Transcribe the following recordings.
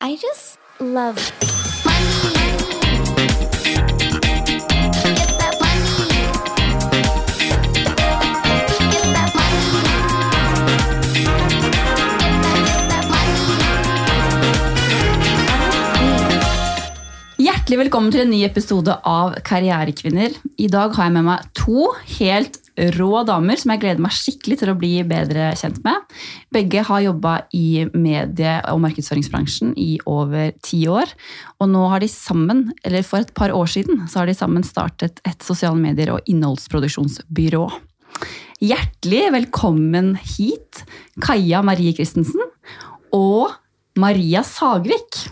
I just love Hjertelig velkommen til en ny episode av Karrierekvinner. I dag har jeg med meg to helt rå damer som jeg gleder meg skikkelig til å bli bedre kjent med. Begge har jobba i medie- og markedsføringsbransjen i over ti år. Og nå har de sammen, eller for et par år siden, så har de sammen startet et sosiale medier- og innholdsproduksjonsbyrå. Hjertelig velkommen hit, Kaja Marie Christensen og Maria Sagvik.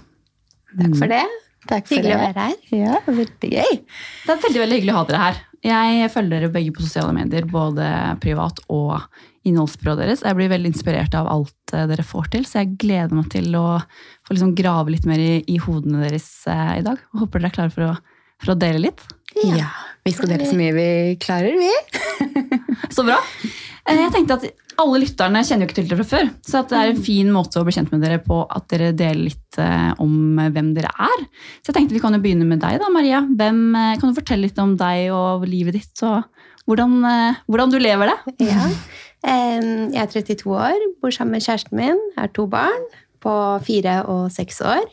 Takk for det. Takk for Hyggelig å være her. Ja, veldig gøy. Det er veldig veldig hyggelig å ha dere her. Jeg følger dere begge på sosiale medier, både privat og innholdsbyrået deres. Jeg blir veldig inspirert av alt eh, dere får til, så jeg gleder meg til å få liksom grave litt mer i, i hodene deres eh, i dag. Og håper dere er klare for å, for å dele litt. Ja. Vi skal dele så mye vi klarer, vi. Så bra! Eh, Jeg tenkte at Alle lytterne kjenner jo ikke til dere fra før, så det er en fin måte å bli kjent med dere på at dere deler litt eh, om hvem dere er. Så jeg tenkte vi kan jo begynne med deg, da, Maria. Hvem, eh, kan du fortelle litt om deg og livet ditt, og hvordan, eh, hvordan du lever det? Ja. Jeg er 32 år, bor sammen med kjæresten min, har to barn på fire og seks år.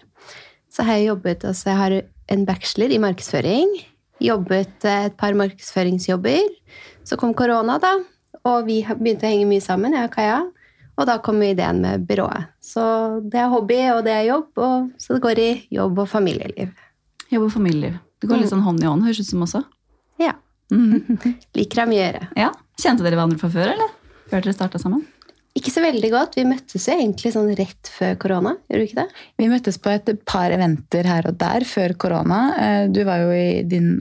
Så har jeg jobbet, altså jeg har en bachelor i markedsføring. Jobbet eh, et par markedsføringsjobber. Så kom korona, da, og vi har begynt å henge mye sammen, jeg og Kaja. Og da kom ideen med byrået. Så det er hobby, og det er jobb, og så det går i jobb og familieliv. Jobb og familieliv. Det går litt sånn hånd i hånd, høres ut som også. Ja. Mhm. Liker å mye gjøre. Ja. Kjente dere hverandre fra før, eller? Før dere starta sammen? Ikke så veldig godt. Vi møttes jo egentlig sånn rett før korona. Gjorde du ikke det? Vi møttes på et par eventer her og der før korona. Eh, Du var jo i din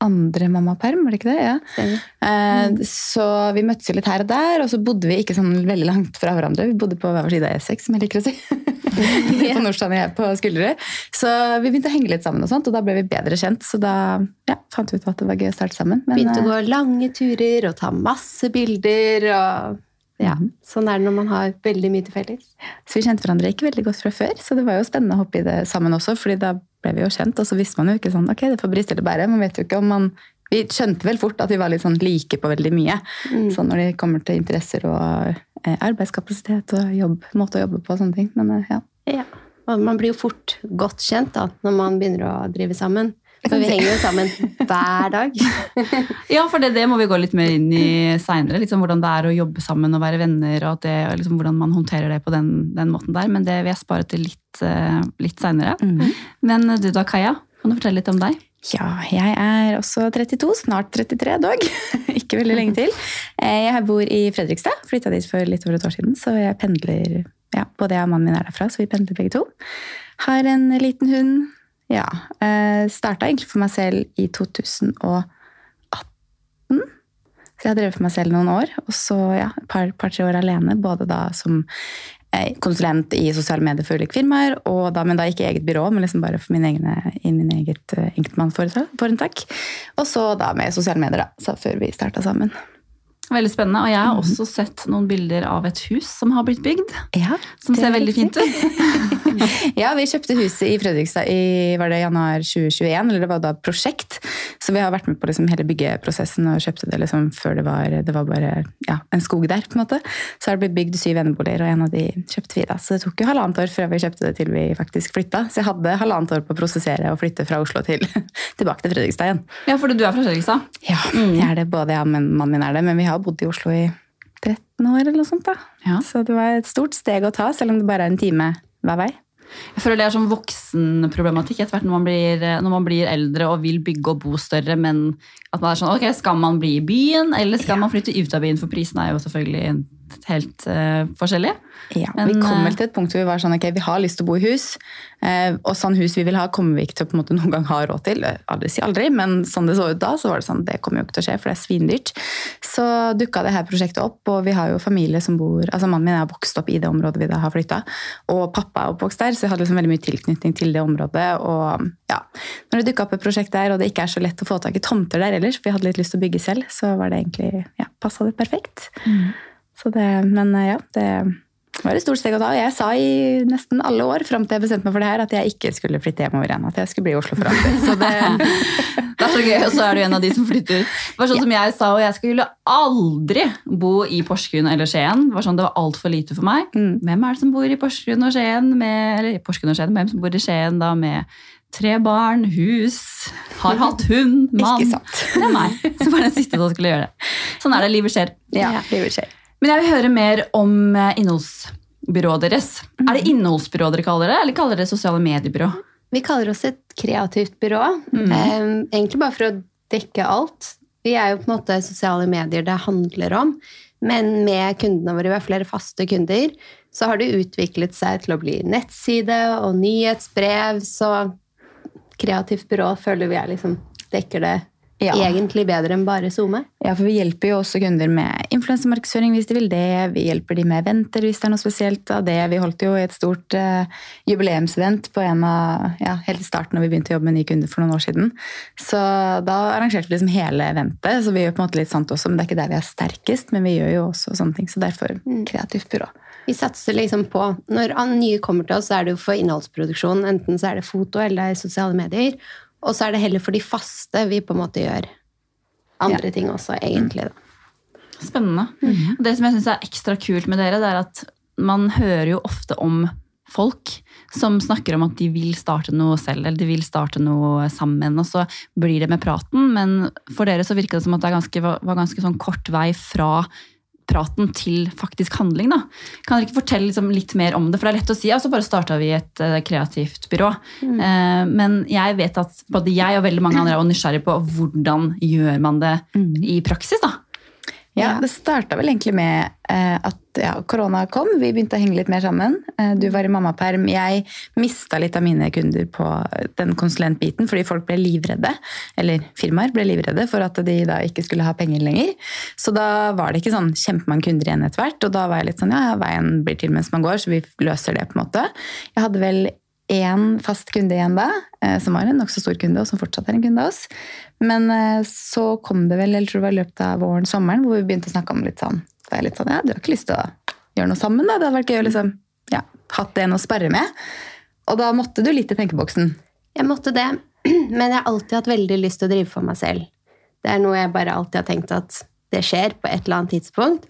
andre mammaperm, var det ikke det? Ja. Eh, Så vi møttes jo litt her og der, og så bodde vi ikke sånn veldig langt fra hverandre. Vi bodde på hver vår side av E6, som jeg liker å si. Du på Nordstrand og jeg på Skulderud. Så vi begynte å henge litt sammen, og sånt, og da ble vi bedre kjent. Så da ja, fant vi ut at det var gøy å starte sammen. Men, Begynte å eh, gå lange turer og ta masse bilder. og ja, Mhm. Sånn er det når man har veldig mye til felles. Så vi kjente hverandre ikke veldig godt fra før, så det var jo spennende å hoppe i det sammen også, fordi da ble vi jo kjent, og så visste man jo ikke sånn, ok, det får briste eller bære, man vet jo ikke om man, vi skjønte vel fort at vi var litt sånn like på veldig mye, Mm. sånn når det kommer til interesser og eh, arbeidskapasitet og jobb, måte å jobbe på og sånne ting, men eh, ja. Ja. Og man blir jo fort godt kjent da, når man begynner å drive sammen. For vi henger jo sammen hver dag. Ja, for det, det må vi gå litt mer inn i seinere. Liksom hvordan det er å jobbe sammen og være venner, og det, og liksom hvordan man håndterer det på den, den måten der. Men det vil jeg spare til litt, eh, litt seinere. Mm. Men du da, Kaja? Kan du fortelle litt om deg? Ja, jeg er også 32, snart 33 dog. ikke veldig lenge til. Eh, Jeg bor i Fredrikstad, flytta dit for litt over et år siden, så jeg pendler, ja, både jeg og mannen min er derfra, så vi pendler begge to. Har en liten hund. Ja, eh, starta egentlig for meg selv i 2018. Så jeg har drevet for meg selv noen år, og så ja, et par- par-tre år alene, både da som eh, konsulent i sosiale medier for ulike firmaer, og da, men da ikke i eget byrå, men liksom bare for min egne, i min eget uh, enkeltmannsforetak. Og så da med sosiale medier, da, før vi starta sammen. Veldig spennende. Og jeg har også sett noen bilder av et hus som har blitt bygd. Ja, Som ser er veldig fint ut. Ja, vi kjøpte huset i Fredrikstad i var det januar 2021, eller det var da prosjekt. Så vi har vært med på liksom hele byggeprosessen og kjøpte det liksom før det var, det var bare ja, en skog der. på en måte. Så har det blitt bygd syv eneboliger, og en av de kjøpte vi da. Så det tok jo halvannet år før vi kjøpte det til vi faktisk flytta. Så jeg hadde halvannet år på å prosessere og flytte fra Oslo til tilbake til Fredrikstad igjen. Ja, fordi du er fra Fredrikstad. Ja, jeg er det. Både jeg og mannen min er det, men vi har bodd i Oslo i 13 år eller noe sånt. da. Ja. Så det var et stort steg å ta, selv om det bare er en time hver vei. Jeg føler det er sånn voksenproblematikk etter hvert når man, blir, når man blir eldre og vil bygge og bo større, men at man er sånn, ok, skal man bli i byen, eller skal man flytte ut av byen? For prisen er jo selvfølgelig helt uh, forskjellig. Ja, Men, vi kom eh, vel til et punkt hvor vi var sånn, ok, vi har lyst til å bo i hus, Uh, og sånn hus vi vil ha, kommer vi ikke til å på en måte noen gang ha råd til. Aldri si aldri, men sånn det så ut da, så var det sånn, det kommer jo ikke til å skje, for det er svindyrt. Så dukka det her prosjektet opp, og vi har jo familie som bor, altså mannen min har vokst opp i det området vi da har flytta, og pappa er oppvokst der, så jeg hadde liksom veldig mye tilknytning til det området, og ja, når det dukka opp et prosjekt der, og det ikke er så lett å få tak i tomter der ellers, for vi hadde litt lyst til å bygge selv, så var det egentlig, ja, passa det perfekt. Så det, men eh, ja, det var et stort steg å ta. og Jeg sa i nesten alle år fram til jeg bestemte meg for det her, at jeg ikke skulle flytte hjemover igjen. At jeg skulle bli i Oslo for alltid. Så det, Det er så gøy, og så er du en av de som flytter. Det var sånn som jeg sa, og jeg skulle aldri bo i Porsgrunn eller Skien. Det var sånn, det var altfor lite for meg. Mm. Hvem er det som bor i Porsgrunn og Skien? Med, eller Porsgrunn og Skien, hvem som bor i Skien da med tre barn, hus, har hatt hund, mann? Ikke sant. Det er meg som var den siste som skulle gjøre det. Sånn er det, livet skjer. ja, livet skjer. Men jeg vil høre mer om eh, innholdsbyrået deres. Er det innholdsbyrå dere kaller det, eller kaller dere det sosiale mediebyrå? Vi kaller oss et kreativt byrå. Eh, egentlig bare for å dekke alt. Vi er jo på en måte sosiale medier det handler om. Men med kundene våre, vi har flere faste kunder, så har det utviklet seg til å bli nettside og nyhetsbrev. Så kreativt byrå føler vi er liksom dekker det Ja. egentlig bedre enn bare SoMe. Ja, for vi hjelper jo også kunder med influensemarkedsføring hvis de vil det. Vi hjelper de med eventer hvis det er noe spesielt av det. Vi holdt jo et stort uh, jubileumsevent på en av, ja, helt i starten når vi begynte å jobbe med nye kunder for noen år siden. Så da arrangerte vi liksom hele eventet, så vi gjør på en måte litt sånt også. Men det er ikke der vi er sterkest, men vi gjør jo også sånne ting. Så derfor kreativt byrå. Vi satser liksom på Når nye kommer til oss, så er det jo for innholdsproduksjon. Enten så er det foto eller det er sosiale medier. Og så er det heller for de faste vi på en måte gjør andre ting også, egentlig. da. Spennende. Og Det som jeg syns er ekstra kult med dere, det er at man hører jo ofte om folk som snakker om at de vil starte noe selv, eller de vil starte noe sammen, og så blir det med praten. Men for dere så virker det som at det ganske, var ganske sånn kort vei fra praten til faktisk handling. da. Kan dere ikke fortelle liksom litt mer om det? For det er lett å si, Altså så bare starta vi et uh, kreativt byrå. Eh, men jeg vet at både jeg og veldig mange andre er nysgjerrig på hvordan gjør man det i praksis. da. Ja, det starta vel egentlig med eh, at ja, korona kom. Vi begynte å henge litt mer sammen. Eh, du var i mammaperm. Jeg mista litt av mine kunder på den konsulentbiten fordi folk ble livredde. Eller firmaer ble livredde for at de da ikke skulle ha penger lenger. Så da var det ikke sånn kjempemange kunder igjen etter hvert. Og da var jeg litt sånn ja, veien blir til mens man går, så vi løser det på en måte. Jeg hadde vel én fast kunde igjen da, eh, som var en nokså stor kunde, og som fortsatt er en kunde av oss. Men eh, så kom det vel, eller tror det var i løpet av våren, sommeren, hvor vi begynte å snakke om litt sånn det jeg litt sånn, ja, du har ikke lyst til å gjøre noe sammen, da? Det hadde vært gøy å liksom, ja, hatt en å sparre med. Og da måtte du litt i tenkeboksen. Jeg måtte det, men jeg har alltid hatt veldig lyst til å drive for meg selv. Det er noe jeg bare alltid har tenkt at det skjer på et eller annet tidspunkt.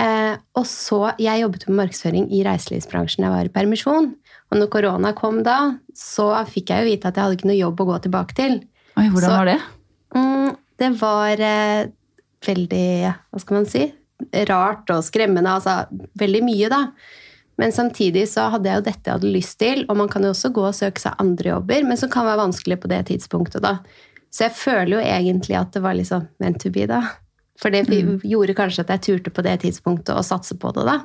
Eh, og så, Jeg jobbet med markedsføring i reiselivsbransjen jeg var i permisjon. Og når korona kom da, så fikk jeg jo vite at jeg hadde ikke noe jobb å gå tilbake til. Oi, hvordan Så- var det? Mm, det var eh, veldig, hva skal man si, rart og skremmende. Altså veldig mye, da. Men samtidig så hadde jeg jo dette jeg hadde lyst til, og man kan jo også gå og søke seg andre jobber, men som kan være vanskelig på det tidspunktet, da. Så jeg føler jo egentlig at det var liksom meant to be, da. For det gjorde kanskje at jeg turte på det tidspunktet å satse på det, da.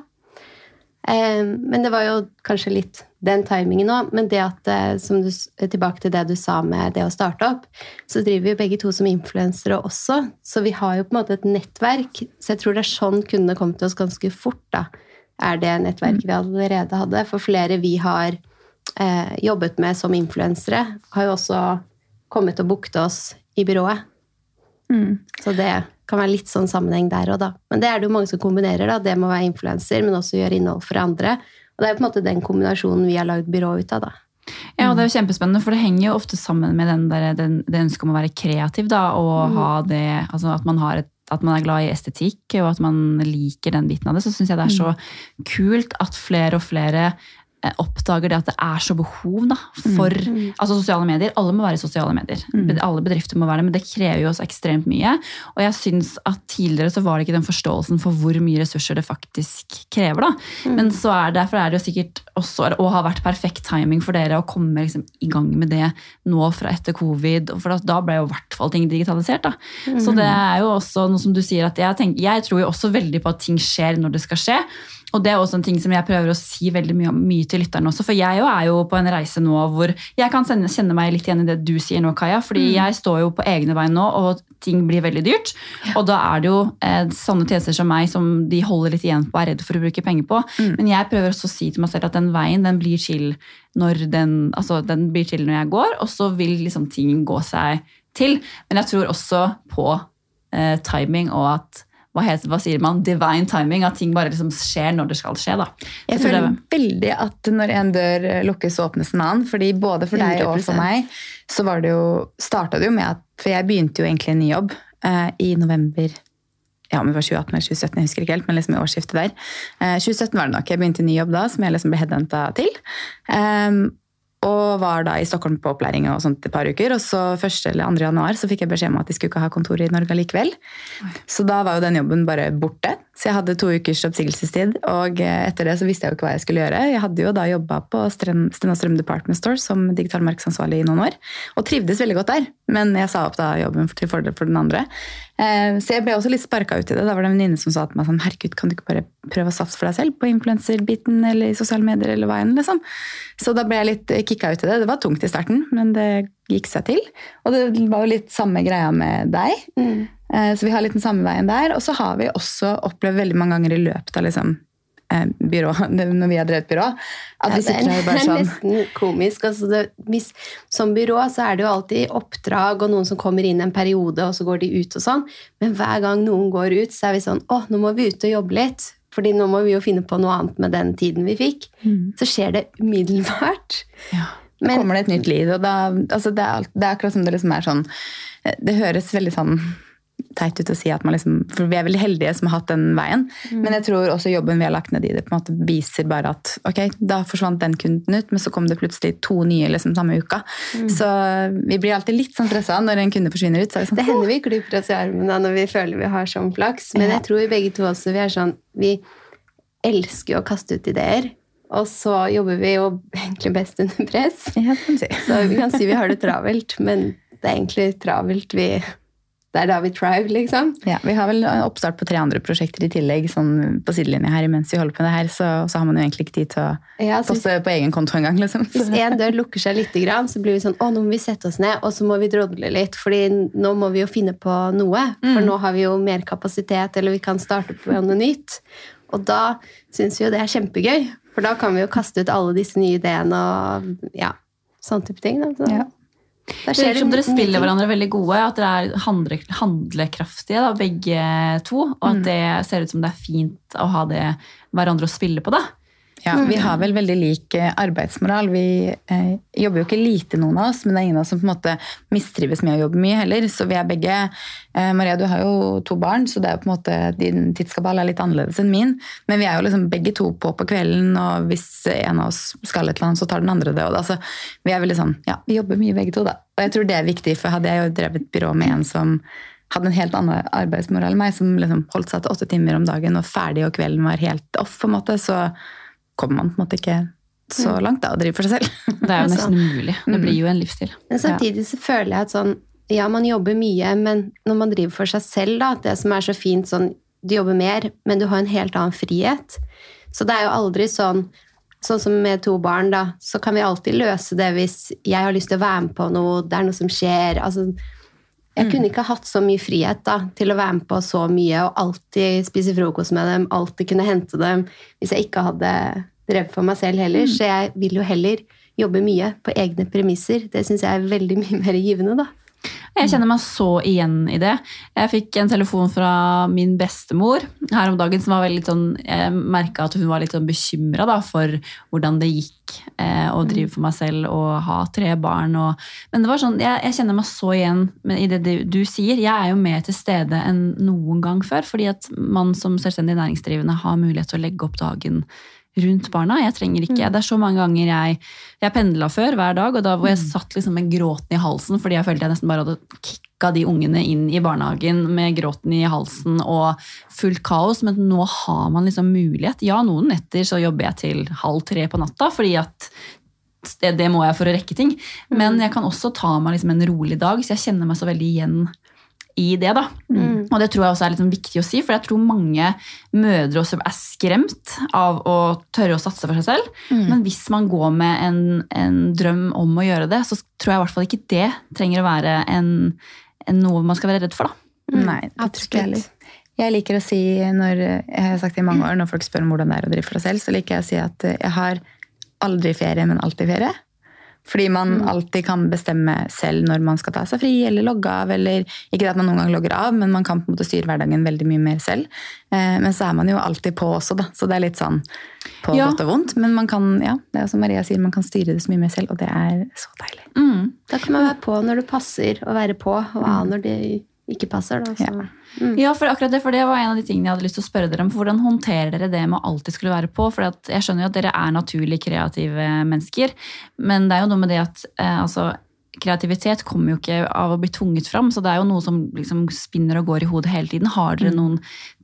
Eh, Men det var jo kanskje litt den timingen òg. Men det at, eh, som du, tilbake til det du sa med det å starte opp, så driver vi begge to som influensere også. Så vi har jo på en måte et nettverk. Så jeg tror det er sånn kundene kom til oss ganske fort. da, Er det nettverket vi allerede hadde. For flere vi har eh, jobbet med som influensere, har jo også kommet og booket oss i byrået. Så det kan være litt sånn sammenheng der òg, da. Men det er det jo mange som kombinerer, da. Det med å være influenser, men også gjøre innhold for andre. Og det er på en måte den kombinasjonen vi har lagd byrå ut av, da. Ja, og det er jo kjempespennende, for det henger jo ofte sammen med den der, den, det ønsket om å være kreativ, da, og ha det, altså at man har et at man er glad i estetikk, og at man liker den biten av det, så syns jeg det er så kult at flere og flere oppdager det at det er så behov da, for altså sosiale medier. Alle må være i sosiale medier. Mm. Alle bedrifter må være det, men det krever jo også ekstremt mye. Og jeg syns at tidligere så var det ikke den forståelsen for hvor mye ressurser det faktisk krever. da. Men så er det, derfor er det jo sikkert også, og har vært perfekt timing for dere å komme liksom i gang med det nå fra etter covid. For da- da ble jo i hvert fall ting digitalisert. da. Så det er jo også noe som du sier at jeg, tenker, jeg tror jo også veldig på at ting skjer når det skal skje. Og det er også en ting som jeg prøver å si veldig mye, mye til lytterne også. For jeg jo er jo på en reise nå hvor jeg kan sende, kjenne meg litt igjen i det du sier nå, Kaja. Fordi jeg står jo på egne veien nå, og ting blir veldig dyrt. Og da er det jo eh, sånne tjenester som meg som de holder litt igjen på, er redd for å bruke penger på. Men jeg prøver også å si til meg selv at den veien den blir til når den, altså, den blir chill når jeg går, og så vil liksom ting gå seg til. Men jeg tror også på eh, timing og at hva, heter, hva sier man, divine timing. At ting bare liksom skjer når det skal skje. da. Jeg føler veldig at når en dør lukkes, så åpnes en annen. fordi både for deg og for meg så var det jo, starta det jo med at For jeg begynte jo egentlig en ny jobb eh, i november. Ja, om det var 2018 eller 2017, jeg husker ikke helt, men liksom i årsskiftet der. Eh, 2017 var det nok. Jeg begynte en ny jobb da, som jeg liksom ble headhunta til. Ehm, og var da i Stockholm på opplæring og sånt et par uker. Og så 1. eller 2. januar så fikk jeg beskjed om at de skulle ikke ha kontor i Norge likevel. Så da var jo den jobben bare borte. Så jeg hadde to ukers oppsigelsestid. Og eh, etter det så visste jeg jo ikke hva jeg skulle gjøre. Jeg hadde jo da jobba på Sten Sten og Strøm Department Store som digital markedsansvarlig i noen år. Og trivdes veldig godt der. Men jeg sa opp da jobben til fordel for den andre. Eh, Så jeg ble også litt sparka ut i det. Da var det en venninne som sa til meg sånn Herregud, kan du ikke bare prøve å satse for deg selv på influenserbiten eller i sosiale medier eller enn, liksom. Så da ble jeg litt kicka ut i det. Det var tungt i starten, men det gikk seg til. Og det var jo litt samme greia med deg. Mm. Så vi har litt den samme veien der. Og så har vi også opplevd veldig mange ganger i løpet av liksom, eh, byrå, når vi har drevet byrå, at vi Ja, sitter her er, sånn. det er nesten komisk. Altså det, hvis, som byrå så er det jo alltid oppdrag og noen som kommer inn en periode, og så går de ut og sånn. Men hver gang noen går ut, så er vi sånn Å, nå må vi ut og jobbe litt. Fordi nå må vi jo finne på noe annet med den tiden vi fikk. Så skjer det umiddelbart. Ja. Da kommer det et nytt liv. Og da, altså det, er, det er akkurat som det liksom er sånn eh, Det høres veldig sånn teit ut å si at man liksom For vi er veldig heldige som har hatt den veien. Men jeg tror også jobben vi har lagt ned i det, på en måte viser bare at ok, da forsvant den kunden ut, men så kom det plutselig to nye liksom samme uka. Så vi blir alltid litt sånn stressa når en kunde forsvinner ut. Sånn, Det hender vi klyper oss i armen da når vi føler vi har sånn flaks. Men jeg tror vi begge to også vi er sånn Vi elsker å kaste ut ideer. Og så jobber vi jo egentlig best under press. Ja, si. Så vi kan si vi har det travelt, men det er egentlig travelt vi Det er da vi thrive, liksom. Ja, vi har vel oppstart på tre andre prosjekter i tillegg sånn på sidelinja her mens vi holder på med det her, så, så har man jo egentlig ikke tid til å Ja, så poste på egen konto engang. Liksom. hvis en dør lukker seg litt, så blir vi sånn Å, nå må vi sette oss ned, og så må vi drodle litt. fordi nå må vi jo finne på noe. For nå har vi jo mer kapasitet, eller vi kan starte på noe nytt. Og da syns vi jo det er kjempegøy. For da kan vi jo kaste ut alle disse nye ideene og ja, sånn type ting. Da. Så, Ja. Det virker som dere spiller hverandre veldig gode, at dere er handle, handlekraftige da, begge to. Og at det ser ut som det er fint å ha det hverandre å spille på. da. Ja, Vi har vel veldig lik eh, arbeidsmoral. Vi eh, jobber jo ikke lite, noen av oss, men det er ingen av oss som på en måte mistrives med å jobbe mye heller. Så vi er begge eh, Maria, du har jo to barn, så det er jo på en måte din tidskabal er litt annerledes enn min. Men vi er jo liksom begge to på på kvelden, og hvis en av oss skal et eller annet, så tar den andre det. Og det, altså, vi er veldig sånn, ja, vi jobber mye begge to, da. Og jeg tror det er viktig, for hadde jeg jo drevet byrå med en som hadde en helt annen arbeidsmoral enn meg, som liksom holdt seg til åtte timer om dagen og ferdig, og kvelden var helt off, på en måte, så kommer man på en måte ikke så langt da, og driver for seg selv. Det er jo nesten umulig. Det blir jo en livsstil. Men samtidig så føler jeg at sånn Ja, man jobber mye, men når man driver for seg selv, da, det som er så fint sånn Du jobber mer, men du har en helt annen frihet. Så det er jo aldri sånn Sånn som med to barn, da, så kan vi alltid løse det hvis jeg har lyst til å være med på noe, det er noe som skjer. Altså, jeg kunne ikke hatt så mye frihet da, til å være med på så mye og alltid spise frokost med dem, alltid kunne hente dem, hvis jeg ikke hadde drevet for meg selv heller. Så jeg vil jo heller jobbe mye på egne premisser. Det syns jeg er veldig mye mer givende, da. Jeg kjenner meg så igjen i det. Jeg fikk en telefon fra min bestemor her om dagen som var veldig sånn Jeg merka at hun var litt sånn bekymra for hvordan det gikk eh, å drive for meg selv og ha tre barn. Og, men det var sånn, jeg, jeg kjenner meg så igjen i det du, du sier. Jeg er jo mer til stede enn noen gang før, fordi at man som selvstendig næringsdrivende har mulighet til å legge opp dagen rundt barna. Jeg trenger ikke, Det er så mange ganger jeg Jeg pendla før hver dag, og da hvor jeg satt liksom med gråten i halsen fordi jeg følte jeg nesten bare hadde kicka de ungene inn i barnehagen med gråten i halsen og fullt kaos. Men nå har man liksom mulighet. Ja, noen netter så jobber jeg til halv tre på natta fordi at det, det må jeg for å rekke ting. Men jeg kan også ta meg liksom en rolig dag, så jeg kjenner meg så veldig igjen i det. da. Og det tror jeg også er litt sånn viktig å si, for jeg tror mange mødre også er skremt av å tørre å satse for seg selv. Men hvis man går med en, en drøm om å gjøre det, så tror jeg i hvert fall ikke det trenger å være en, en noe man skal være redd for. da. Nei, det tror ikke jeg heller. Jeg liker å si, når, jeg har sagt det i mange år, når folk spør om hvordan det er å drive for seg selv, så liker jeg å si at jeg har aldri ferie, men alltid ferie. Fordi man Mm. alltid kan bestemme selv når man skal ta seg fri eller logge av. eller Ikke at man noen gang logger av, men man kan på en måte styre hverdagen veldig mye mer selv. Eh, men så er man jo alltid på også, da. Så det er litt sånn på Ja. godt og vondt. Men man kan, ja, det er som Maria sier, man kan styre det så mye mer selv, og det er så deilig. Mm. Da kan man være på når det passer å være på, og av når det ikke passer. Da, så. Ja, for akkurat det, for det var en av de tingene jeg hadde lyst til å spørre dere om. For hvordan håndterer dere det med å alltid skulle være på? For jeg skjønner jo at dere er naturlig kreative mennesker, men det er jo noe med det at eh, altså, kreativitet kommer jo ikke av å bli tvunget fram, så det er jo noe som liksom spinner og går i hodet hele tiden. Har dere noen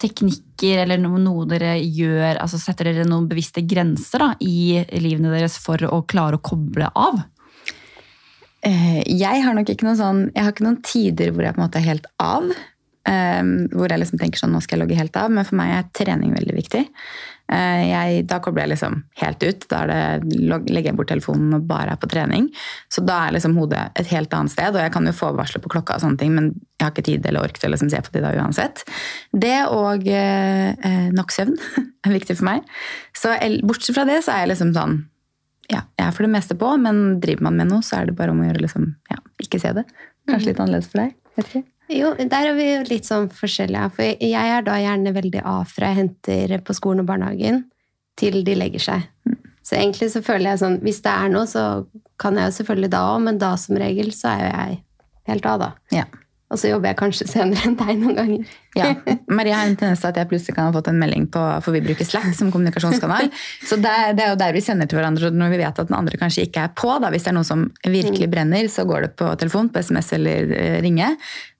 teknikker eller noe dere gjør, altså setter dere noen bevisste grenser da, i livene deres for å klare å koble av? Eh, Jeg har nok ikke noen sånn Jeg har ikke noen tider hvor jeg på en måte er helt av. eh, hvor jeg liksom tenker sånn, nå skal jeg logge helt av. Men for meg er trening veldig viktig. Eh, jeg, da kobler jeg liksom helt ut. Da det, legger jeg bort telefonen og bare er på trening. Så da er liksom hodet et helt annet sted. Og jeg kan jo få varsler på klokka, og sånne ting, men jeg har ikke tid eller ork til å liksom se på det da uansett. Det og eh, nok søvn er viktig for meg. Så bortsett fra det så er jeg liksom sånn ja, jeg er for det meste på, men driver man med noe, så er det bare om å gjøre liksom, ja, ikke se det. Kanskje litt annerledes for deg? Vet ikke. Jo, der er vi jo litt sånn forskjellige. For jeg er da gjerne veldig av fra jeg henter på skolen og barnehagen, til de legger seg. Så egentlig så føler jeg sånn, hvis det er noe, så kan jeg jo selvfølgelig da òg, men da som regel så er jo jeg helt av, da. Ja. Og så jobber jeg kanskje senere enn deg noen ganger. Ja. Maria har en tendens til at jeg plutselig kan ha fått en melding på, for vi bruker Slack som kommunikasjonskanal. Så det det er jo der vi sender til hverandre og når vi vet at den andre kanskje ikke er på. Da, hvis det er noe som virkelig brenner, så går det på telefon, på SMS eller eh, ringe.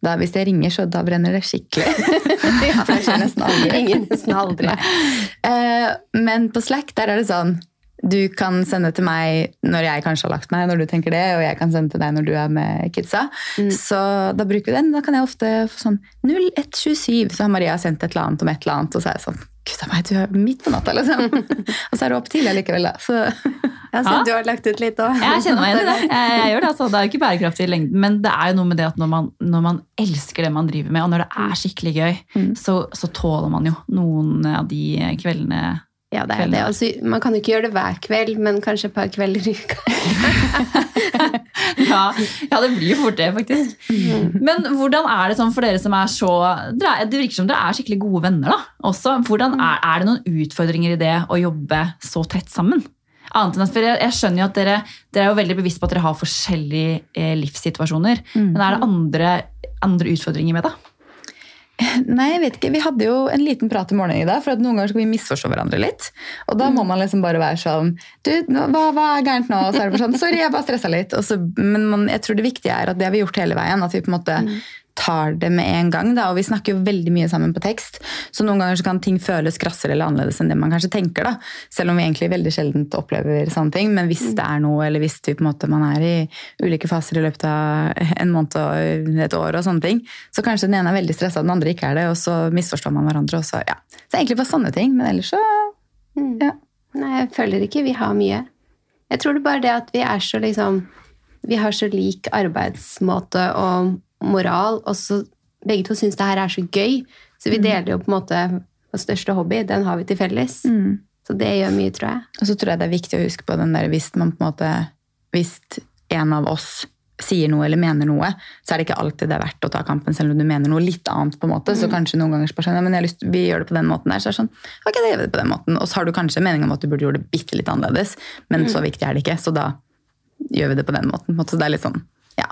Da, hvis det ringer, så da brenner det skikkelig. ja, det skjer nesten aldri. Ringer nesten aldri. Eh, men på Slack der er det sånn du kan sende til meg når jeg kanskje har lagt meg, når du tenker det, og jeg kan sende til deg når du er med kidsa. Så da bruker vi den. Da kan jeg ofte få sånn 0127, så har Maria sendt et eller annet om et eller annet, og så er jeg sånn Gud a meg, du er midt på natta, liksom. og så er du opp tidlig likevel, da. Så så Ja. du har lagt ut litt òg. Jeg kjenner meg igjen i det. Jeg, jeg gjør Det altså. Det er jo ikke bærekraftig i lengden, men det er jo noe med det at når man, når man elsker det man driver med, og når det er skikkelig gøy, så, så tåler man jo noen av de kveldene Ja, det er det. Altså, man kan jo ikke gjøre det hver kveld, men kanskje et par kvelder i uka. ja, ja, det blir jo fort det, faktisk. Men hvordan er det sånn for dere som er så Det virker som dere er skikkelig gode venner, da. Også. Hvordan er, er det noen utfordringer i det å jobbe så tett sammen? Annet enn at for jeg, jeg skjønner jo at dere, dere er jo veldig bevisst på at dere har forskjellige eh, livssituasjoner. Men er det andre, andre utfordringer med det? Nei, jeg vet ikke. Vi hadde jo en liten prat i morgen i dag, for at noen ganger skal vi misforstå hverandre litt. Og da må man liksom bare være sånn Du, hva, hva er gærent nå? Og så er det bare sånn Sorry, jeg bare stressa litt. Og så, men man, jeg tror det viktige er at det har vi gjort hele veien. At vi på en måte tar det med en gang. Da. Og vi snakker jo veldig mye sammen på tekst, så noen ganger så kan ting føles krassere eller annerledes enn det man kanskje tenker. da. Selv om vi egentlig veldig sjelden opplever sånne ting. Men hvis det er noe, eller hvis vi måte, man er i ulike faser i løpet av en måned og et år, og sånne ting, så kanskje den ene er veldig stressa, den andre ikke er det, og så misforstår man hverandre. Og så, ja. Så egentlig bare sånne ting. Men ellers så ja. Nei, jeg føler ikke vi har mye. Jeg tror det bare det at vi er så liksom Vi har så lik arbeidsmåte og moral, og så begge to syns det her er så gøy. Så vi deler jo på en måte vår største hobby. Den har vi til felles. Så det gjør mye, tror jeg. Og så tror jeg det er viktig å huske på den der hvis man på en måte Hvis en av oss sier noe eller mener noe, så er det ikke alltid det er verdt å ta kampen, selv om du mener noe litt annet. på en måte, Så kanskje noen ganger bare sånn, men lyst, vi gjør det på den måten der, så er det sånn, ok, da gjør vi det på den måten. Og så har du kanskje mening om at du burde gjøre det bitte litt annerledes, men så viktig er det ikke, så da gjør vi det på den måten. Så det er litt sånn, ja.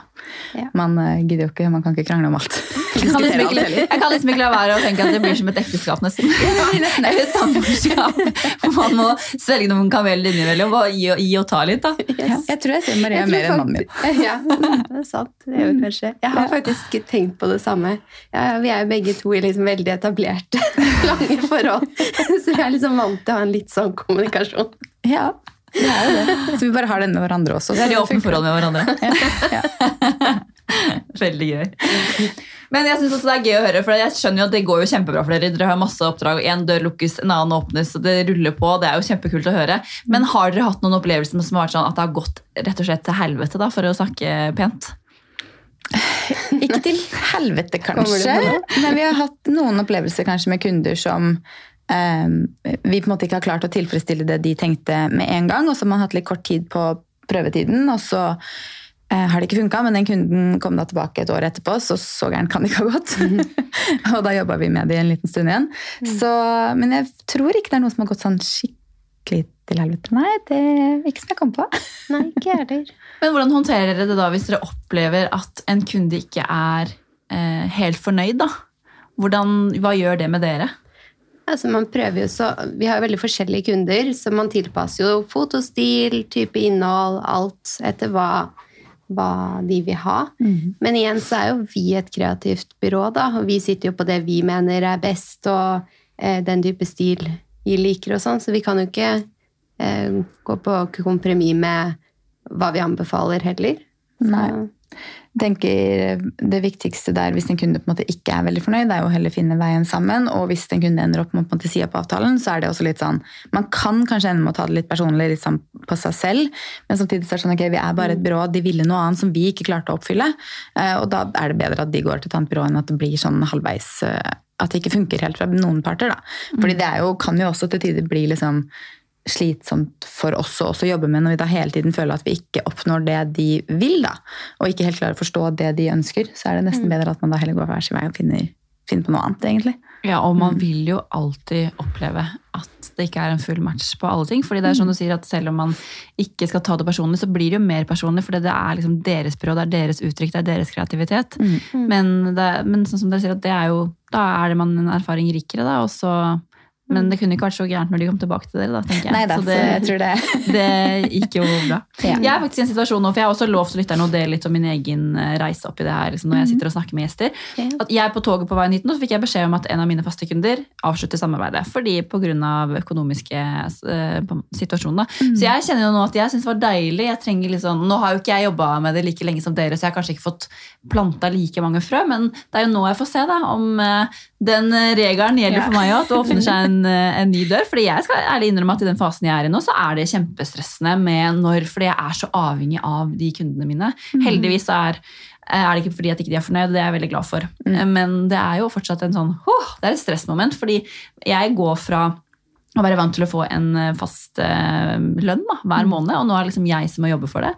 Ja. Man eh, gidder jo ikke, man kan ikke krangle om alt. Jeg kan, liksom ikke, jeg kan liksom ikke la være å tenke at det blir som et ekteskap, nesten. Eller et samboerskap. Man må svelge noen kameler innimellom og gi, gi og ta litt. da. Yes. jeg tror jeg ser Maria Jeg mer enn mannen min. Ja, det er sant. Det gjør vi kanskje. Jeg har faktisk tenkt på det samme. Ja, vi er jo begge to i liksom veldig etablerte, lange forhold. Så vi er liksom vant til å ha en litt sånn kommunikasjon. Ja, det er det. Så vi bare har den med hverandre også. Vi så er i det åpne forhold med hverandre. Veldig gøy. Men jeg synes også det er gøy å høre, for jeg skjønner jo at det går jo kjempebra for dere. Dere har masse oppdrag, en dør lukkes, en annen åpnes, og det ruller på. Det er jo kjempekult å høre. Men har dere hatt noen opplevelser som har vært sånn at det har gått rett og slett til helvete, da, for å snakke pent? Ikke til helvete, kanskje. Men vi har hatt noen opplevelser kanskje med kunder som vi på en måte ikke har klart å tilfredsstille det de tenkte med en gang, og så har man hatt litt kort tid på prøvetiden, og så eh, har det ikke funka, men den kunden kom da tilbake et år etterpå, så så gærent kan det ikke ha gått. og da jobba vi med det en liten stund igjen. Så, men jeg tror ikke det er noe som har gått sånn skikkelig til helvete. Nei, det er ikke som jeg kom på. Nei, ikke heller. Men hvordan håndterer dere det da hvis dere opplever at en kunde ikke er eh, helt fornøyd? da? Hvordan, hva gjør det med dere? Altså, man prøver jo så, vi har jo veldig forskjellige kunder, så man tilpasser jo fotostil, type innhold, alt etter hva, hva de vil ha. Men igjen så er jo vi et kreativt byrå, da, og vi sitter jo på det vi mener er best, og eh, den type stil vi liker og sånn, så vi kan jo ikke eh, gå på kompromiss med hva vi anbefaler heller. Så, Nei. Tenker Det viktigste der hvis en kunde på en måte ikke er veldig fornøyd, det er jo heller finne veien sammen. Og hvis en kunde ender opp med å på en måte si opp avtalen, så er det også litt sånn Man kan kanskje ende med å ta det litt personlig litt sånn på seg selv, men samtidig så er det sånn ok, vi er bare et byrå, de ville noe annet som vi ikke klarte å oppfylle. eh, Og da er det bedre at de går til et annet byrå enn at det blir sånn halvveis eh, At det ikke funker helt fra noen parter. da. Fordi det er jo, kan jo også til tider bli liksom slitsomt for oss å også jobbe med når vi da hele tiden føler at vi ikke oppnår det de vil, da, og ikke helt klarer å forstå det de ønsker, så er det nesten bedre at man da heller går hver sin vei og finner, finner på noe annet, egentlig. Ja, og man vil jo alltid oppleve at det ikke er en full match på alle ting. fordi det er sånn du sier at selv om man ikke skal ta det personlig, så blir det jo mer personlig, for det er liksom deres byrå, det er deres uttrykk, det er deres kreativitet. Men, det, men sånn som dere sier, at det er jo, da er det man en erfaring rikere, da, og så men det kunne ikke vært så gærent når de kom tilbake til dere. da, tenker jeg. Nei da, Så det, jeg tror det. det gikk jo bra. Ja. Jeg er faktisk i en situasjon nå, for jeg har også lovt lytterne å dele litt om min egen eh, reise opp i det her liksom, når jeg sitter og snakker med gjester. At jeg på toget på veien hit nå, så fikk jeg beskjed om at en av mine faste kunder avslutter samarbeidet. Fordi pga. økonomiske uh, situasjoner. situasjoner. Så jeg kjenner jo nå at jeg syns det var deilig. jeg trenger litt sånn, Nå har jo ikke jeg jobba med det like lenge som dere, så jeg har kanskje ikke fått planta like mange frø, men det er jo nå jeg får se da, om eh, den eh, regelen gjelder Ja. for meg òg, at det åpner seg en, eh, en ny dør. Fordi jeg skal ærlig innrømme at i den fasen jeg er i nå, så er det kjempestressende med når Fordi jeg er så avhengig av de kundene mine. Heldigvis er er det ikke fordi at ikke de er fornøyd, det er jeg veldig glad for. Men det er jo fortsatt en sånn oh, Det er et stressmoment, fordi jeg går fra å være vant til å få en eh, fast uh, lønn da, hver måned, og nå er det liksom jeg som må jobbe for det.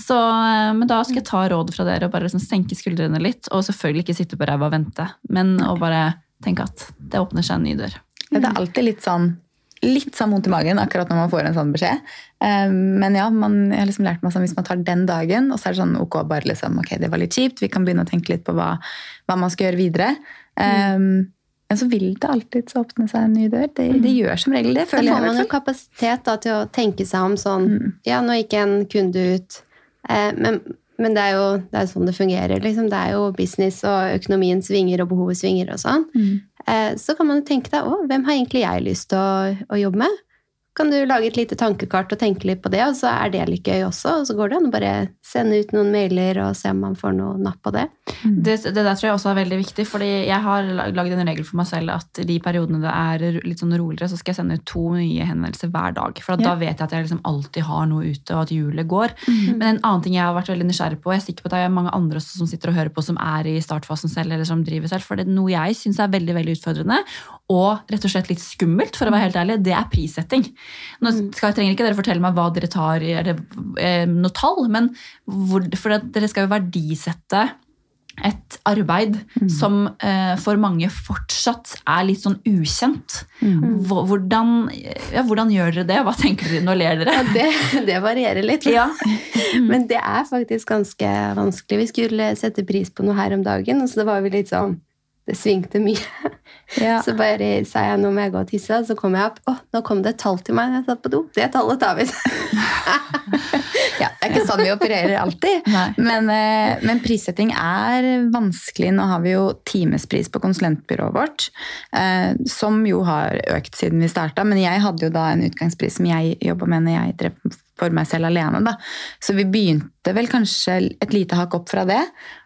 Så, uh, men da skal jeg ta råd fra dere og bare liksom senke skuldrene litt, og selvfølgelig ikke sitte på ræva og vente, men å bare tenke at det åpner seg en ny dør. Det er alltid litt sånn litt sånn vondt i magen akkurat når man får en sånn beskjed. Eh, Men ja, man, jeg har liksom lært meg sånn, hvis man tar den dagen, og så er det sånn ok, bare liksom, ok, det var litt kjipt, vi kan begynne å tenke litt på hva, hva man skal gjøre videre. Eh, Men så vil det alltid så åpne seg en ny dør. Det, det gjør som regel det, føler jeg. Da får man jo kapasitet da, til å tenke seg om sånn Ja, nå gikk en kunde ut, eh, men, men det er jo det er sånn det fungerer. Liksom. Det er jo business, og økonomien svinger, og behovet svinger og sånn. Eh, så kan man jo tenke deg òg hvem har egentlig jeg lyst til å, å jobbe med? Kan du lage et lite tankekart og tenke litt på det, og så er det litt gøy også. Og så går det an å bare sende ut noen mailer og se om man får noe napp på det. Det, det der tror jeg også er veldig viktig, fordi jeg har lagd en regel for meg selv at i de periodene det er litt sånn roligere, så skal jeg sende ut to nye henvendelser hver dag. For at Ja. da vet jeg at jeg liksom alltid har noe ute, og at hjulet går. Men en annen ting jeg har vært veldig nysgjerrig på, og jeg er sikker på at det er mange andre også som sitter og hører på som er i startfasen selv, eller som driver selv, for det er noe jeg syns er veldig veldig utfordrende, og rett og slett litt skummelt, for å være helt ærlig, det er prissetting. Nå skal, trenger ikke dere fortelle meg hva dere tar i eller, eh, noe tall, men hvor, for dere skal jo verdisette et arbeid som eh, for mange fortsatt er litt sånn ukjent. Mm. Hvordan, ja, hvordan gjør dere det? Hva tenker dere? Nå ler dere. Ja, det, det varierer litt. Ja. Men det er faktisk ganske vanskelig. Vi skulle sette pris på noe her om dagen, og så det var vi litt sånn Det svingte mye. Ja. Så bare sa jeg nå må jeg gå og tisse, og så kom jeg opp. Å, nå kom det et tall til meg. når Jeg satt på do. Det tallet tar vi. Ja, det er ikke sånn vi opererer alltid. Men, eh, men prissetting er vanskelig. Nå har vi jo timespris på konsulentbyrået vårt, eh, som jo har økt siden vi starta. Men jeg hadde jo da en utgangspris som jeg jobba med når jeg drev for meg selv alene. Da. Så vi begynte vel kanskje et lite hakk opp fra det.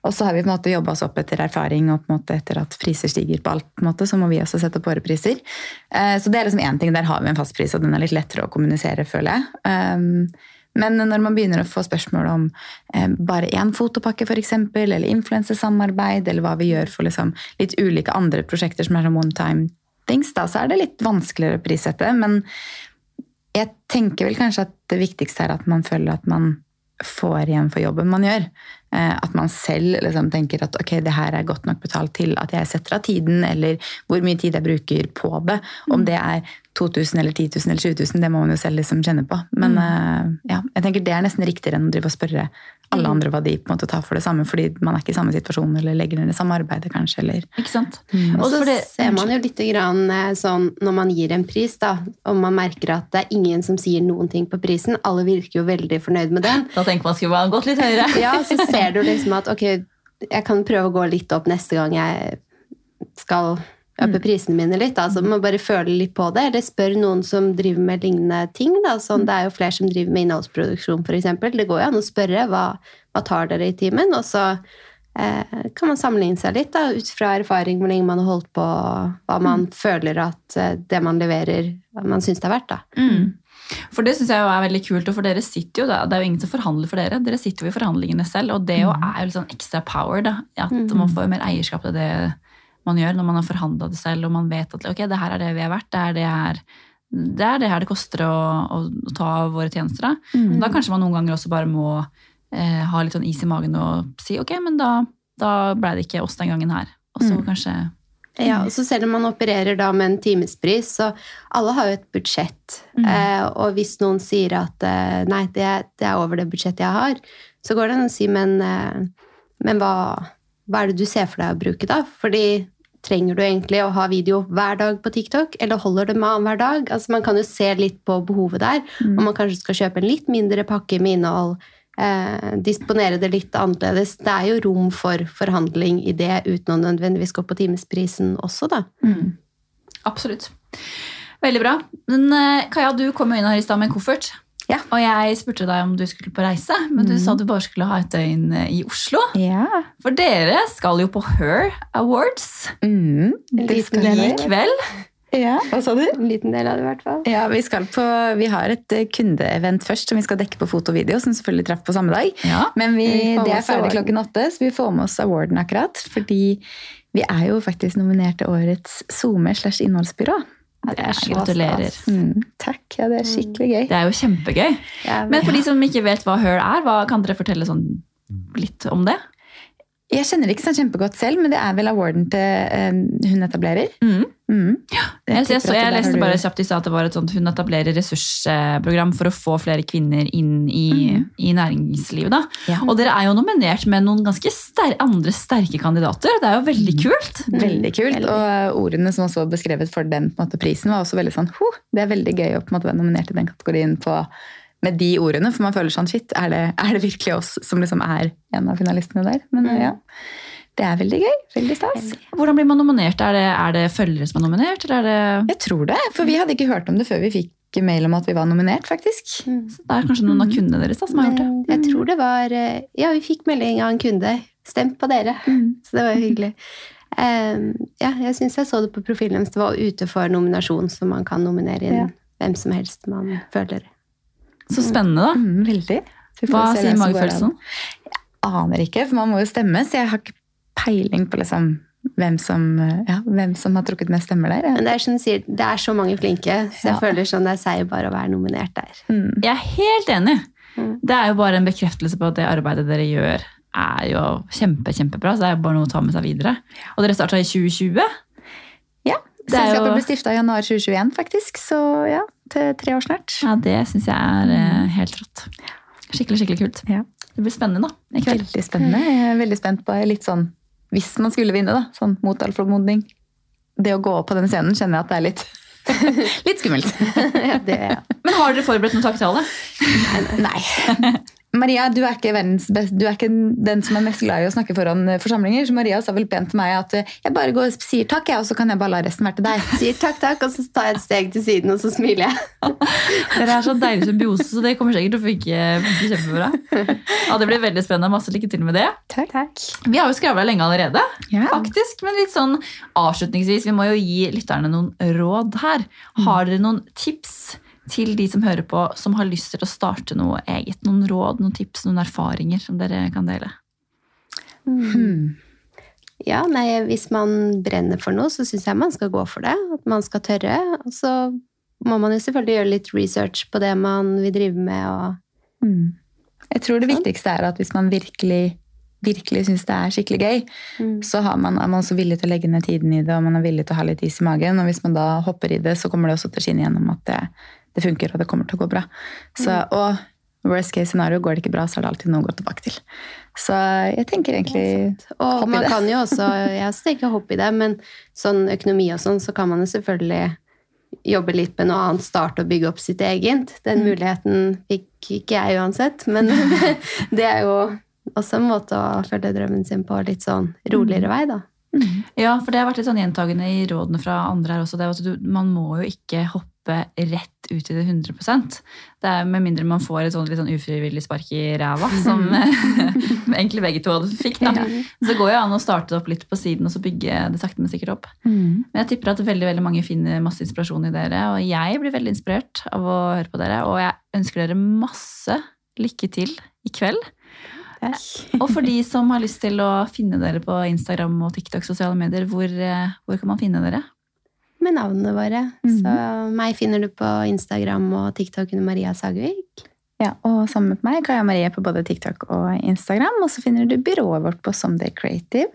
Og så har vi på en måte jobba oss opp etter erfaring, og på en måte etter at priser stiger på alt, på en måte, så må vi også sette opp våre priser. Eh, Så det er liksom én ting. Der har vi en fast pris, og den er litt lettere å kommunisere, føler jeg. Um, men når man begynner å få spørsmål om eh, bare én fotopakke eksempel, eller influensesamarbeid, eller hva vi gjør for liksom, litt ulike andre prosjekter som er sånn one time things, da, så er det litt vanskeligere å prissette. Men Jeg tenker vel kanskje at det viktigste er at man føler at man får igjen for jobben man gjør. Eh, At man selv liksom tenker at ok, det her er godt nok betalt til at jeg setter av tiden, eller hvor mye tid jeg bruker på det. Om det er 2000 eller 10 000 eller 20 000, det må man jo selv liksom kjenne på. Men eh, ja, jeg tenker det er nesten riktigere enn å drive og spørre alle andre hva de på en måte tar for det samme, fordi man er ikke i samme situasjon eller legger ned det samme arbeidet, kanskje. Eller Ikke sant? Og så ser man jo litt grann, eh, sånn når man gir en pris, da, og man merker at det er ingen som sier noen ting på prisen. Alle virker jo veldig fornøyd med den. da tenker man skulle man gått litt høyere. Ja, så ser du liksom at ok, jeg kan prøve å gå litt opp neste gang jeg skal øpe prisene mine litt. Altså, Så man bare føler litt på det, eller spør noen som driver med lignende ting. Da. Sånn, det er jo flere som driver med innholdsproduksjon, f.eks. Det går jo an å spørre hva, hva tar dere i timen, og så eh, kan man sammenligne seg litt da, ut fra erfaring, hvor lenge man har holdt på, hva man føler at eh, det man leverer, man syns det er verdt. Da. Mm. For det syns jeg er veldig kult, for dere sitter jo da, det er jo ingen som forhandler for dere. Dere sitter jo i forhandlingene selv, og det jo er jo litt sånn ekstra power. da, At man får mer eierskap til det man gjør når man har forhandla det selv, og man vet at ok, det her er det vi er verdt, det er det her det er det her det koster å, å, å ta våre tjenester. Da. da kanskje man noen ganger også bare må eh, ha litt sånn is i magen og si ok, men da, da ble det ikke oss den gangen her. Og så kanskje Ja, og så selv om man opererer da med en timespris, så alle har jo et budsjett. Eh, og hvis noen sier at eh, nei, det, det er over det budsjettet jeg har, så går det an å si, men, eh, men hva, hva er det du ser for deg å bruke da? Fordi trenger du egentlig å ha video hver dag på TikTok, eller holder det med annenhver dag? Altså Man kan jo se litt på behovet der, om man kanskje skal kjøpe en litt mindre pakke med innhold, eh, disponere det litt annerledes. Det er jo rom for forhandling i det, uten å nødvendigvis gå på timesprisen også, da. Absolutt. Veldig bra. Men eh, Kaja, du kom jo inn her i stad med en koffert. Ja. Og jeg spurte deg om du skulle på reise, men du sa du bare skulle ha et døgn eh, i Oslo. Ja. For dere skal jo på Her Awards Mm, i kveld. Ja, Hva sa du? En liten del av det, i hvert fall. Ja, vi, skal på, vi har et eh, kundeevent først som vi skal dekke på foto og video, som selvfølgelig traff på samme dag. Ja. Men vi, Vi det er ferdig awarden. klokken åtte, så vi får med oss awarden akkurat. Fordi vi er jo faktisk nominert til årets SoMe slash innholdsbyrå. Ja, det er så Gratulerer. Mm, takk, ja, det er skikkelig gøy. Det er jo kjempegøy. Ja, Men for de som ikke vet hva Her er, hva, kan dere fortelle sånn litt om det? Jeg kjenner det ikke sånn kjempegodt selv, men det er vel awarden til eh, hun etablerer. Mm. Mm. Jeg, jeg, så jeg leste bare kjapt i stad at det var et sånt hun etablerer ressursprogram for å få flere kvinner inn i, i næringslivet. Ja. Og dere er jo nominert med noen ganske ster andre sterke kandidater. Det er jo veldig kult. Veldig kult. Og ordene som også var beskrevet for den måte, prisen, var også veldig sånn «Ho, Det er veldig gøy å måte være nominert i den kategorien på, med de ordene. For man føler sånn shit, er det, er det virkelig oss som liksom er en av finalistene der? Men Mm. ja. Det er veldig gøy. Veldig stas. Hvordan blir man nominert? Er det, er det følgere som er nominert? Eller er det, Jeg tror det, for vi hadde ikke hørt om det før vi fikk mail om at vi var nominert, faktisk. Mm. det er kanskje noen av kundene deres da, som har gjort det? Jeg tror det var eh, Ja, vi fikk melding av en kunde. Stemt på dere. Så det var jo hyggelig. Um, ja, jeg syns jeg så det på profilen deres. Det var ute for nominasjon, så man kan nominere inn Ja. hvem som helst man føler. Så spennende, da. Mm, veldig. Så vi får Hva sier magefølelsen? an. Aner ikke, for man må jo stemme, så jeg har ikke peiling på liksom hvem som, ja, hvem som har trukket mest stemmer der. Men det er sier, det er så mange flinke, så jeg Ja. føler sånn det er seier bare å være nominert der. Mm. Jeg er helt enig. Mm. Det er jo bare en bekreftelse på at det arbeidet dere gjør, er jo kjempe, kjempebra. Så det er jo bare noe å ta med seg videre. Og dere starta i 2020. Ja, Selskapet jo- ble stifta i januar 2021, faktisk. Så ja, til tre år snart. Ja, Det syns jeg er eh, helt rått. Skikkelig, skikkelig kult. Ja. Det blir spennende, da. I kveld. Veldig spennende. Jeg er veldig spent på litt sånn Hvis man skulle vinne, da, sånn mot all formodning. Det å gå opp på den scenen kjenner jeg at det er litt, litt skummelt. ja, det, ja. Men har dere forberedt noen takketale? Nei. Maria, du er ikke best, du er ikke den som er mest glad i å snakke foran eh, forsamlinger. Så Maria sa vel pent til meg at eh, jeg bare går og sier takk, jeg, og så kan jeg bare la resten være til deg. Sier takk, takk, og så tar jeg et steg til siden, og så smiler jeg. Dere er så deilig symbiose, så det kommer sikkert til å funke kjempebra. Ja, det blir veldig spennende. Masse lykke til med det. Takk. Vi har jo skravla lenge allerede, Ja. faktisk. Men litt sånn avslutningsvis, vi må jo gi lytterne noen råd her. Har dere noen tips til de som hører på, som har lyst til å starte noe eget? Noen råd, noen tips, noen erfaringer som dere kan dele? Hmm. Ja, nei, hvis man brenner for noe, så syns jeg man skal gå for det. At man skal tørre. Og så må man jo selvfølgelig gjøre litt research på det man vil drive med. Og Mm. Jeg tror det viktigste er at hvis man virkelig, virkelig syns det er skikkelig gøy, Mm. så har man, er man også villig til å legge ned tiden i det, og man er villig til å ha litt is i magen. Og hvis man da hopper i det, så kommer det også til å skinne gjennom at det, det funker, og det kommer til å gå bra. Så, og worst case scenario, går det ikke bra, så er det alltid noe å gå tilbake til. Så jeg tenker egentlig Og man kan jo også Jeg også tenker hopp i det, men sånn økonomi og sånn, så kan man jo selvfølgelig jobbe litt med noe annet, starte og bygge opp sitt eget. Mm. Den muligheten fikk ikke jeg uansett, men det er jo også en måte å følge drømmen sin på litt sånn roligere Mm. vei, da. Ja, for det har vært litt sånn gjentagende i rådene fra andre her også. Det at du, man må jo ikke hoppe rett ut i det 100% Det er Med mindre man får et sånt litt sånn ufrivillig spark i ræva, som egentlig begge to hadde fikk. da. Så det går jo an å starte opp litt på siden og så bygge det sakte, men sikkert opp. Mm. Men jeg tipper at veldig veldig mange finner masse inspirasjon i dere, og jeg blir veldig inspirert av å høre på dere. Og jeg ønsker dere masse lykke til i kveld. Og for de som har lyst til å finne dere på Instagram og TikTok, sosiale medier, hvor, eh, hvor kan man finne dere? Med navnene våre. Mhm. Så meg finner du på Instagram og TikTok under Maria Sagvik. Ja, og sammen med meg, Kaja Marie på både TikTok og Instagram. Og så finner du byrået vårt på Someday Creative.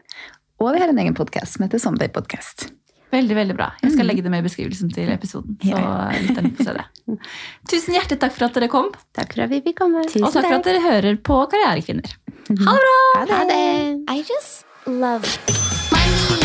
Og vi har en egen podkast som heter Someday Podcast. Veldig, veldig bra. Jeg skal legge det med i beskrivelsen til episoden. Så Ja. lytterne får se det. Tusen hjertelig takk for at dere kom, Takk for at vi fikk komme. Tusen og takk for at dere hører på Karrierekvinner. Ha det bra! Ha det! Ha det! I just love money.